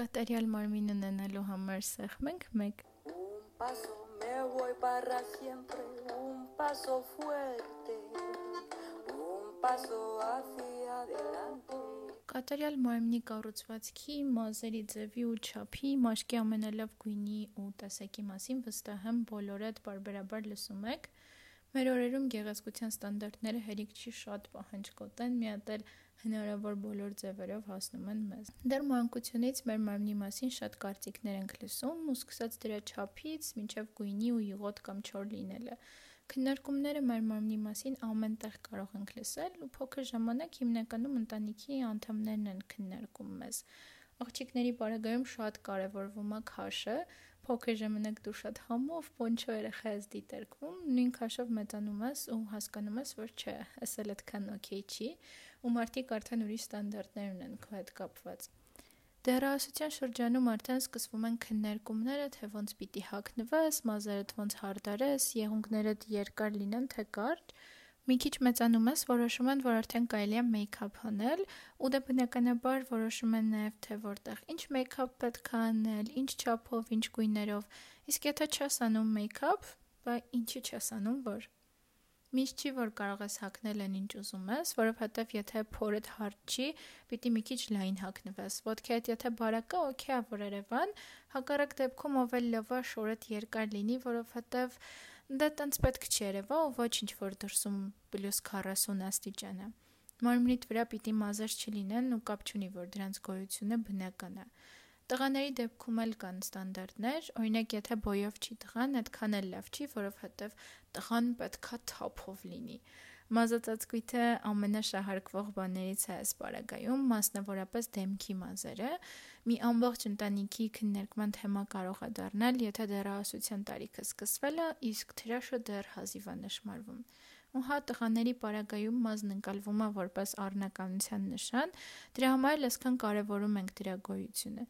կատարյալ մարմին ունենալու համար սեղմենք 1 Un paso me voy para siempre, un paso fuerte, un paso hacia adelante. Կատարյալ մարմնի կառուցվածքի, մազերի ձևի ու չափի, մաշկի ամենալավ գույնի ու տեսակի մասին վստահ եմ բոլորդ բարբերաբար լսում եք։ Մեր օրերում գեղեցկության ստանդարտները հերիք չի շատ պահանջկոտ են, մի հատ էլ հնարավոր բոլոր ձևերով հասնում են մեզ։ Դեռ մանկությունից մեր մարմնի մասին շատ կարծիքներ ենք լսում ու սկսած դրա չափից մինչև գույնի ու յուղոտ կամ չոր լինելը։ Քննարկումները մեր մարմնի մասին ամեն տեղ կարող ենք լսել ու փոքր ժամանակ հիմնականում ընտանիքի անդամներն են քննարկում մեզ։ Աղջիկների բարագայում շատ կարևորվում է քաշը, փոքր ժամանակ դու շատ համով պոնչո երեխա ես դիտարկվում, նույն քաշով մեծանում ես ու հասկանում ես, որ չէ, էս էլ այդքան օքեյ չի, ու մարդիկ արդեն ուրիշ ստանդարտներ ունեն քո հետ կապված։ Դեռահասության շրջանում արդեն սկսվում են քննարկումները, թե ոնց պիտի հագնվես, մազերդ ոնց հարդարես, եղունգներդ երկար լինեն, թե կարճ, Մի քիչ մեծանում ես, որոշում են, որ արդեն կարելի է մեյքափ անել, ու դա բնականաբար որոշում են նաև թե որտեղ ինչ մեյքափ պետք է անել, ինչ չափով, ինչ գույներով։ Իսկ եթե չես անում մեյքափ, բա ինչի չես անում, որ Միշտ չի որ կարող ես հագնել այն ինչ ուզում ես, որովհետև եթե փորդ հարթ չի, պիտի մի քիչ լայն հագնվես։ Ոտքեդ եթե բարակա, օքեյ է որ Երևան, հակառակ դեպքում ով էլ լվա շորդ երկար լինի, որովհետև Դա տենց պետք չի երևա ու ոչինչ որ դրսում պլյուս 40 աստիճան է։ Մարմնիդ վրա պիտի մազեր չլինեն ու կապ չունի որ դրանց գոյությունը բնական է։ Տղաների դեպքում էլ կան ստանդարտներ, օրինակ եթե բոյով չի տղան, այդքան էլ լավ չի, որովհետև տղան պետքա թափով լինի։ Մազածածկույթը ամենաշահարկվող բաներից է ասպարագայում, մասնավորապես դեմքի մազերը։ Մի ամբողջ ընտանիքի քննարկման թեմա կարող է դառնալ, եթե դեռահասության տարիքը սկսվել է, իսկ թրաշը դեռ հազիվ է նշмарվում։ Ուհա տղաների պարագայում մազն ընկալվում է որպես առնականության նշան, դրա համար էլ այսքան կարևորում ենք դրա գոյությունը։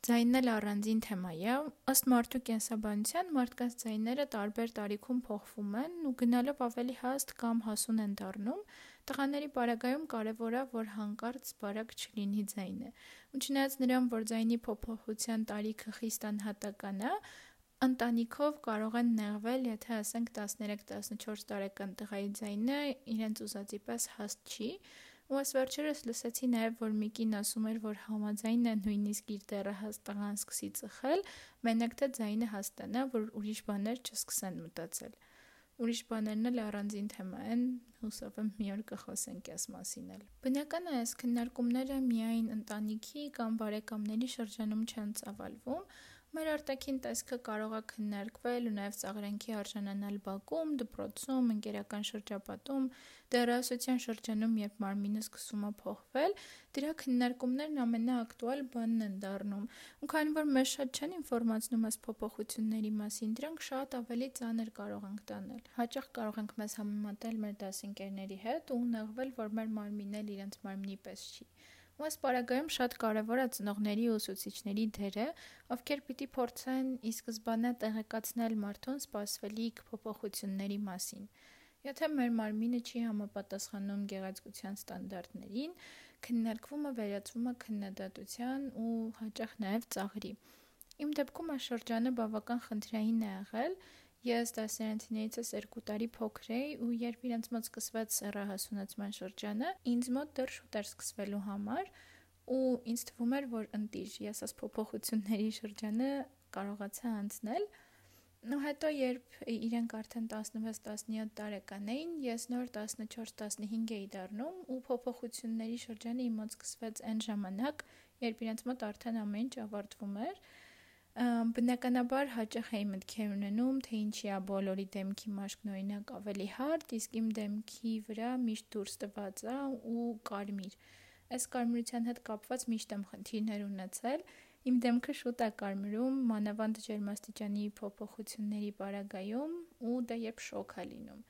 Ձայնն էլ առանձին թեմա է։ Ըստ մարդու կենսաբանության մարդկանց ձայները տարբեր տարիքում փոխվում են ու գնալով ավելի հաստ կամ հասուն են դառնում։ Տղաների բարագայում կարևոր է, որ հանկարծ բարակ չլինի ձայնը։ Ու չնայած նրան, որ ձայնի փոփոխության տարիքը խիստ անհատական է, ընտանիքով կարող են նեղվել, եթե ասենք 13-14 տարեկան տղայի ձայնը իրենց ուզածի պես հաստ չի, Ու այս վերջերս լսեցի նաև, որ մի կին ասում էր, որ համաձայն է նույնիսկ իր դերը հաստաղան սկսի ծխել, մենակ թե ձայնը հաստանա, որ ուրիշ բաներ չսկսեն մտածել։ Ուրիշ բաներն էլ առանձին թեմա են, հուսով եմ մի օր կխոսենք այս մասին էլ։ Բնական է, այս քննարկումները միայն ընտանիքի կամ բարեկամների շրջանում չեն ծավալվում, Մեր արտաքին տեսքը կարող է քննարկվել ու նաև ծաղրենքի արժանանալ բակում, դպրոցում, ընկերական շրջապատում, դեռահասության շրջանում, երբ մարմինը սկսում է փոխվել, դրա քննարկումներն ամենաակտուալ բանն են դառնում։ Ու քանի որ մեզ շատ չեն ինֆորմացնում այս փոփոխությունների մասին, դրանք շատ ավելի ծանր կարող ենք տանել։ Հաճախ կարող ենք մեզ համեմատել մեր դասընկերների հետ ու նեղվել, որ մեր մարմինն իրենց մարմնի պես չի։ Ու այս պարագայում շատ կարևոր է ծնողների ու ուսուցիչների դերը, ովքեր պիտի փորձեն ի սկզբանե տեղեկացնել մարդուն սպասվելիք փոփոխությունների մասին։ Եթե մեր մարմինը չի համապատասխանում գեղեցկության ստանդարտներին, քննարկվում է վերածվում է քննադատության ու հաճախ նաև ծաղրի։ Իմ դեպքում այս շրջանը բավական խնդրային է եղել, Ես դասերենցիներիցս 2 տարի փոքր էի ու երբ իրենց մոտ սկսվեց սեռահասունացման շրջանը, ինձ մոտ դեռ շուտ էր սկսվելու համար ու ինձ թվում էր, որ ընտիր ես այս փոփոխությունների շրջանը կարողացա անցնել։ Ու հետո երբ իրենք արդեն 16-17 տարեկան էին, ես նոր 14-15 էի դառնում ու փոփոխությունների շրջանը իմ մոտ սկսվեց այն ժամանակ, երբ իրենց մոտ արդեն ամեն ինչ ավարտվում էր Բնականաբար հաճախ էի մտքեր ունենում, թե ինչի է բոլորի դեմքի մաշկն օրինակ ավելի հարթ, իսկ իմ դեմքի վրա միշտ դուրս տված է ու կարմիր։ Այս կարմիրության հետ կապված միշտ եմ խնդիրներ ունեցել։ Իմ դեմքը շուտ է կարմրում, մանավանդ ջերմաստիճանի փոփոխությունների բարագայում ու դա երբ շոկ է լինում։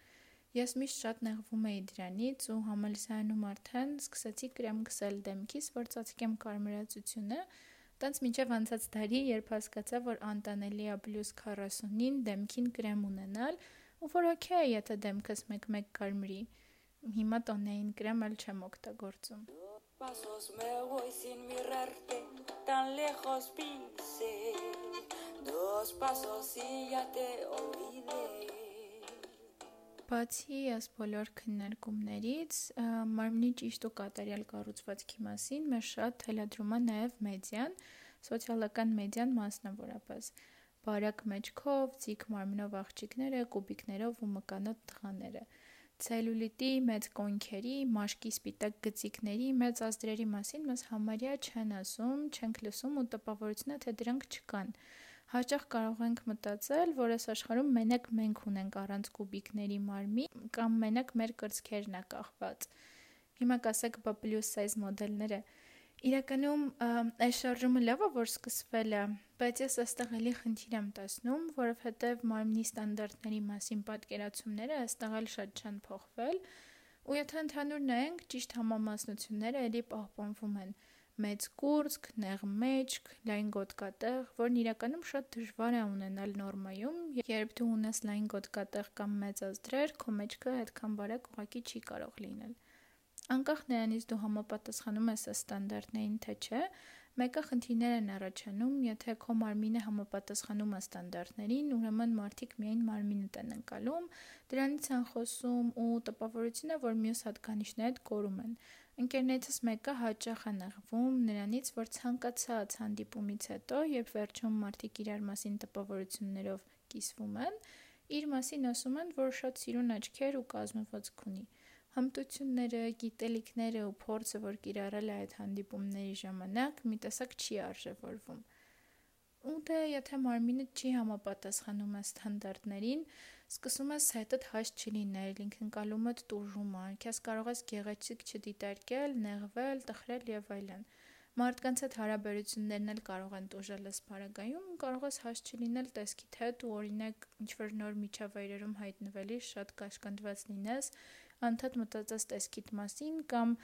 Ես միշտ շատ նեղվում էի դրանից ու համալսարանում արդեն սկսեցի կրեմ գսել դեմքիս, որ ծածկեմ կարմրացությունը, Տենց մինչև անցած տարի, երբ հասկացա, որ անտանելի է պլյուս 40-ին դեմքին կրեմ ունենալ, ու որ օքեյ, եթե դեմքս մեկ-մեկ կարմրի։ Հիմա տոնեին կրեմ էլ չեմ օգտագործում։ pasos me voy sin mirarte, tan lejos pise. Dos pasos y ya te olvidé. Բացի այս բոլոր քննարկումներից, մարմնի ճիշտ ու կատարյալ կառուցվածքի մասին մեզ շատ թելադրում է նաև մեդիան, սոցիալական մեդիան մասնավորապես։ Բարակ մեջքով, ցիկ մարմնով աղջիկները, կուբիկներով ու մկանոտ տղաները ցելյուլիտի, մեծ կոնքերի, մաշկի սպիտակ գծիկների, մեծ ազդրերի մասին մեզ համարյա չեն ասում, չենք լսում ու տպավորությունը թե դրանք չկան։ Հաճախ կարող ենք մտածել, որ այս աշխարհում մենակ մենք ունենք առանց կուբիկների մարմին կամ մենակ մեր կրծքերն է կախված։ Հիմա կասեք, պլյուս սայզ մոդելները Իրականում այս շարժումը լավ է, որ սկսվել է, բայց ես այստեղ էլի խնդիր եմ տեսնում, որովհետև մարմնի ստանդարտների մասին պատկերացումները այստեղ էլ շատ չեն փոխվել, ու եթե ընդհանուր նայենք, ճիշտ համամասնությունները էլի պահպանվում են մեծ կուրծք, նեղ մեջք, լայն գոտկատեղ, որն իրականում շատ դժվար է ունենալ նորմայում, երբ դու ունես լայն գոտկատեղ կամ մեծ ազդրեր, քո մեջքը այդքան բարակ ուղակի չի կարող լինել։ Անկախ նրանից դու համապատասխանում ես ստանդարտներին թե չէ, մեկը խնդիրներ են առաջանում, եթե քո մարմինը համապատասխանում է ստանդարտներին, ուրեմն մարդիկ միայն մարմինդ են ընկալում, դրանից են խոսում ու տպավորությունը, որ մյուս հատկանիշները կորում են։ Ընկերներիցս մեկը հաճախ է նեղվում նրանից, որ ցանկացած հանդիպումից հետո, երբ վերջում մարդիկ իրար մասին տպավորություններով կիսվում են, իր մասին ասում են, որ շատ սիրուն աչքեր ու կազմվածք ունի հմտությունները, գիտելիքները ու փորձը, որ կիրառել է այդ հանդիպումների ժամանակ, մի տեսակ չի արժևորվում։ Ու դե եթե մարմինը չի համապատասխանում ստանդարտներին, սկսում ես հետդ հաշ չլինել, ինքնկալումդ տուժում է, քեզ կարող ես գեղեցիկ չդիտարկել, նեղվել, տխրել եւ այլն։ Մարդկանց հետ հարաբերություններն էլ կարող են տուժել ըստ բարագայում, կարող ես հաշ չլինել տեսքիդ հետ ու օրինակ ինչ որ նոր միջավայրերում հայտնվելիս շատ կաշկանդված լինես, անդադ մտածես տեսքիդ մասին կամ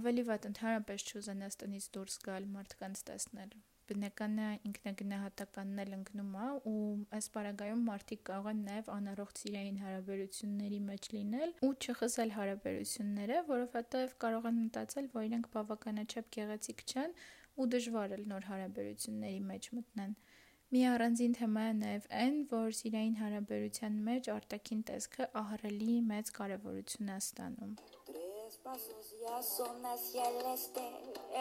ավելի վատ ընդհանրապես չուզենաս տնից դուրս գալ մարդկանց տեսնել բնական է ինքնագնահատականն էլ ընկնում է ու այս պարագայում մարդիկ կարող են նաև անառողջ սիրային հարաբերությունների մեջ լինել ու չխզել հարաբերությունները, որովհետև կարող են մտածել, որ իրենք բավականաչափ գեղեցիկ չեն ու դժվար է նոր հարաբերությունների մեջ մտնեն։ Մի առանձին թեմա է նաև այն, որ սիրային հարաբերության մեջ արտաքին տեսքը ահռելի մեծ կարևորություն է ստանում։ pasos ya son hacia el este,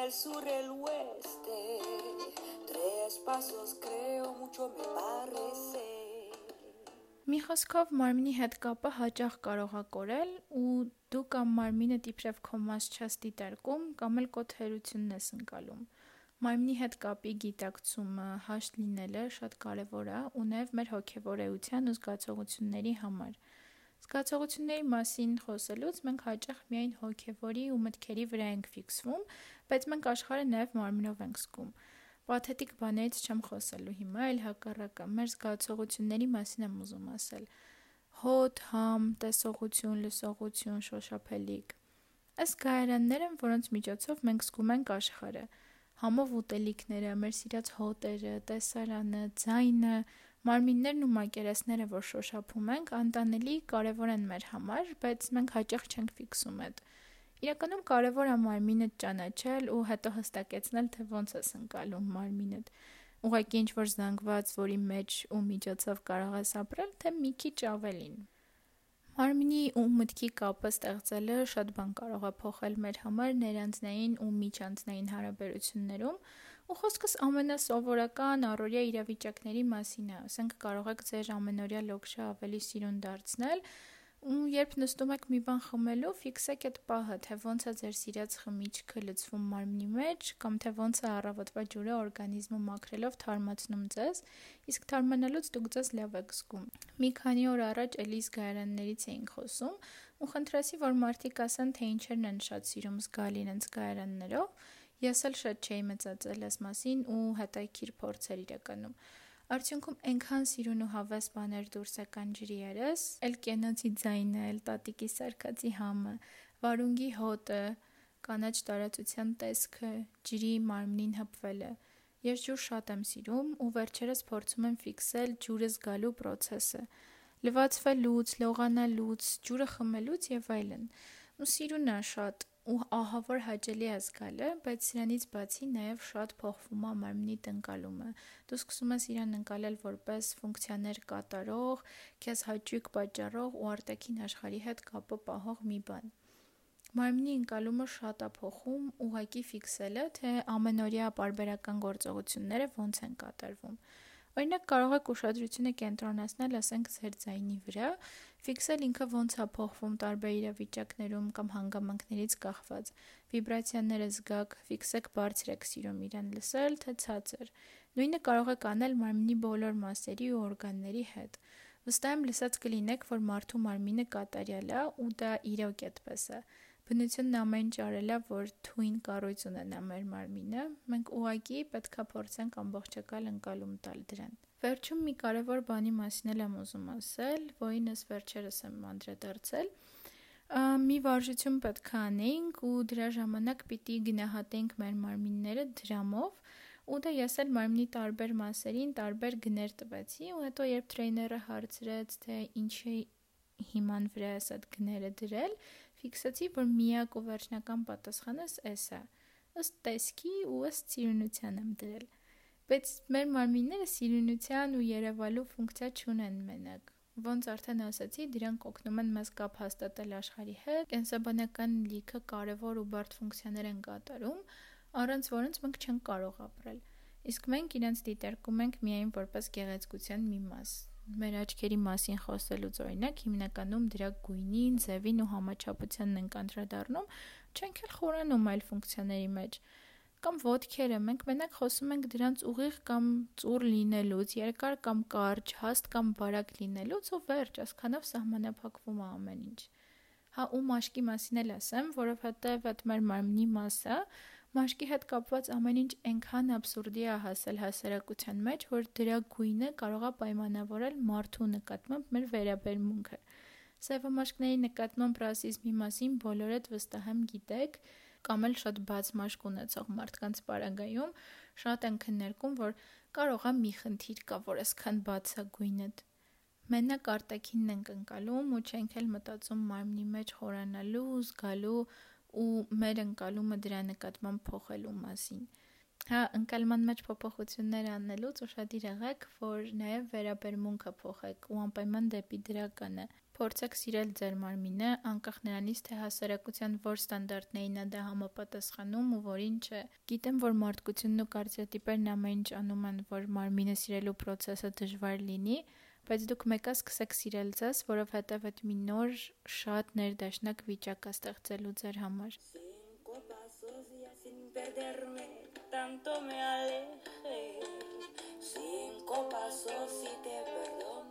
el sur, el oeste. Tres pasos creo mucho me parece. Մի խոսքով մարմնի հետ կապը հաճախ կարող է կորել ու դու կամ մարմինը դիպրև քո մաս չես դիտարկում կամ էլ կո թերությունն ես ընկալում։ Մարմնի հետ կապի գիտակցումը, հաշտ լինելը շատ կարևոր է ու նաև մեր հոգևոր էության ու զգացողությունների համար։ Զգացողությունների մասին խոսելուց մենք հաճախ միայն հոգևորի ու մտքերի վրա ենք ֆիքսվում, բայց մենք աշխարհը նաև մարմնով ենք զգում։ Պաթետիկ բաներից չեմ խոսելու հիմա, այլ հակառակը, մեր զգացողությունների մասին եմ ուզում ասել։ Հոտ, համ, տեսողություն, լսողություն, շոշափելիք։ Այս գայարաններ են, որոնց միջոցով մենք զգում ենք աշխարհը համով ուտելիքները, մեր սիրած հոտերը, տեսարանը, ձայնը, մարմիններն ու մակերեսները, որ շոշափում ենք, անտանելի կարևոր են մեր համար, բայց մենք հաճախ չենք ֆիքսում այդ։ Իրականում կարևոր է մարմինը ճանաչել ու հետո հստակեցնել, թե ոնց ես ընկալում մարմինդ։ Ուղղակի ինչ որ զանգված, որի մեջ ու միջոցով կարող ես ապրել, թե մի քիչ ավելին։ Մարմնի ու մտքի կապը ստեղծելը շատ բան կարող է փոխել մեր համար ներանձնային ու միջանձնային հարաբերություններում, ու խոսքս ամենասովորական առօրյա իրավիճակների մասին է։ Ասենք կարող եք ձեր ամենօրյա լոքշը ավելի սիրուն դարձնել, ու երբ նստում եք մի բան խմելու, ֆիքսեք այդ պահը, թե ոնց է ձեր սիրած խմիչքը լցվում մարմնի մեջ, կամ թե ոնց է առավոտվա ջուրը օրգանիզմը մաքրելով թարմացնում ձեզ, իսկ թարմանալուց դուք ձեզ լավ եք զգում։ Մի քանի օր առաջ Էլիս գարաններից էինք խոսում, ու խնդրեցի, որ մարդիկ ասեն, թե ինչերն են շատ սիրում զգալ իրենց գարաններով։ Ես էլ շատ չէի մծածել այս մասին ու հետաքրքիր փորձեր իրականում։ Արդյունքում այնքան սիրուն ու հավես բաներ դուրս եկան ջրի երես, էլ կենոցի ձայնը, էլ տատիկի սարկածի համը, վարունգի հոտը, կանաչ տարածության տեսքը, ջրի մարմնին հպվելը։ Ես ջուր շատ եմ սիրում ու վերջերս փորձում եմ ֆիքսել ջուրը զգալու process-ը։ Լվացվելուց, լողանալուց, ջուրը խմելուց եւ այլն։ Ու սիրուն է շատ ու ահավոր հաճելի է զգալը, բայց սրանից բացի նաև շատ փոխվում է մարմնի տնկալումը։ Դու սկսում ես իրան ընկալել որպես ֆունկցիաներ կատարող, քեզ հաճույք պատճառող ու արտաքին աշխարհի հետ կապը պահող մի բան։ Մարմնի ընկալումը շատ է փոխում ուղակի ֆիքսելը, թե ամենօրյա պարբերական գործողությունները ոնց են կատարվում։ Օրինակ կարող եք ուշադրությունը կենտրոնացնել, ասենք, ձեր ձայնի վրա, ֆիքսել ինքը ոնց է փոխվում տարբեր իրավիճակներում կամ հանգամանքներից կախված։ Վիբրացիաները զգաք, ֆիքսեք բարձր եք սիրում իրեն լսել, թե ցածր։ Նույնը կարող եք անել մարմնի բոլոր մասերի ու օրգանների հետ։ Վստահ եմ լսած կլինեք, որ մարդու մարմինը կատարյալ է ու դա իրոք այդպես է։ Բնությունն ամեն ինչ արել է, որ թույն կառույց ունենա մեր մարմինը։ Մենք ուղակի պետքա փորձենք ամբողջական ընկալում տալ դրան։ Վերջում մի կարևոր բանի մասին եմ ուզում ասել, որին ես վերջերս եմ անդրադարձել մի վարժություն պետք է անեինք ու դրա ժամանակ պիտի գնահատենք մեր մարմինները դրամով ու դա ես էլ մարմնի տարբեր մասերին տարբեր գներ տվեցի ու հետո երբ տրեյները հարցրեց թե ինչի հիման վրա ես այդ գները դրել, ֆիքսացի, որ միակ ու վերջնական պատասխանս էս է։ Ըստ տեսքի ու ըստ սիրունության եմ դրել։ Բայց մեր մարմինները սիրունության ու երևալու ֆունկցիա չունեն մենակ։ Ոնց արդեն ասացի, դրանք օգնում են մեզ կապ հաստատել աշխարհի հետ։ Կենսաբանական լիքը կարևոր ու բարդ ֆունկցիաներ են կատարում, առանց որոնց մենք չենք կարող ապրել։ Իսկ մենք իրենց դիտարկում ենք միայն որպես գեղեցկության մի մաս մեր աչքերի մասին խոսելուց օրինակ հիմնականում դրա գույնին, ձևին ու համաչափությանն ենք անդրադառնում, չենք էլ խորանում այլ ֆունկցիաների մեջ կամ ոդքերը մենք մենակ խոսում ենք դրանց ուղիղ կամ ծուր լինելուց, երկար կամ կարճ, հաստ կամ բարակ լինելուց ու վերջ, ասքանով սահմանափակվում է ամեն ինչ։ Հա ու մաշկի մասին էլ ասեմ, որովհետև այդ մեր մարմնի մասը Մաշկի հետ կապված ամեն ինչ այնքան абսուրդի է հասել հասարակության մեջ, որ դրա գույնը կարող է պայմանավորել մարդու նկատմամբ մեր վերաբերմունքը։ Սևամաշկների նկատմամբ ռասիզմի մասին բոլորդ վստահ եմ գիտեք, կամ էլ շատ բաց մաշկ ունեցող մարդկանց պարագայում շատ են քննարկում, որ կարող է մի խնդիր կա, որ այսքան բաց է գույնդ։ Մենակ արտակինն ենք ընկալում ու չենք էլ մտածում մարմնի մեջ խորանալու, զգալու ու մեր ընկալումը դրա նկատմամբ փոխելու մասին։ Հա, ընկալման մեջ փոփոխություններ անելուց ուշադիր եղեք, որ նաև վերաբերմունքը փոխեք ու անպայման դեպի դրականը։ Փորձեք սիրել ձեր մարմինը, անկախ նրանից, թե հասարակության որ ստանդարտներին է դա համապատասխանում ու որին չէ։ Գիտեմ, որ մարդկությունն ու կարծրատիպերն ամեն ինչ անում են, որ մարմինը սիրելու process-ը դժվար լինի, բայց դուք մեկը սկսեք սիրել ձեզ, որովհետև այդ մի նոր շատ ներդաշնակ վիճակ է ստեղծելու ձեր համար։ Tanto me alejé, cinco pasos y te perdí.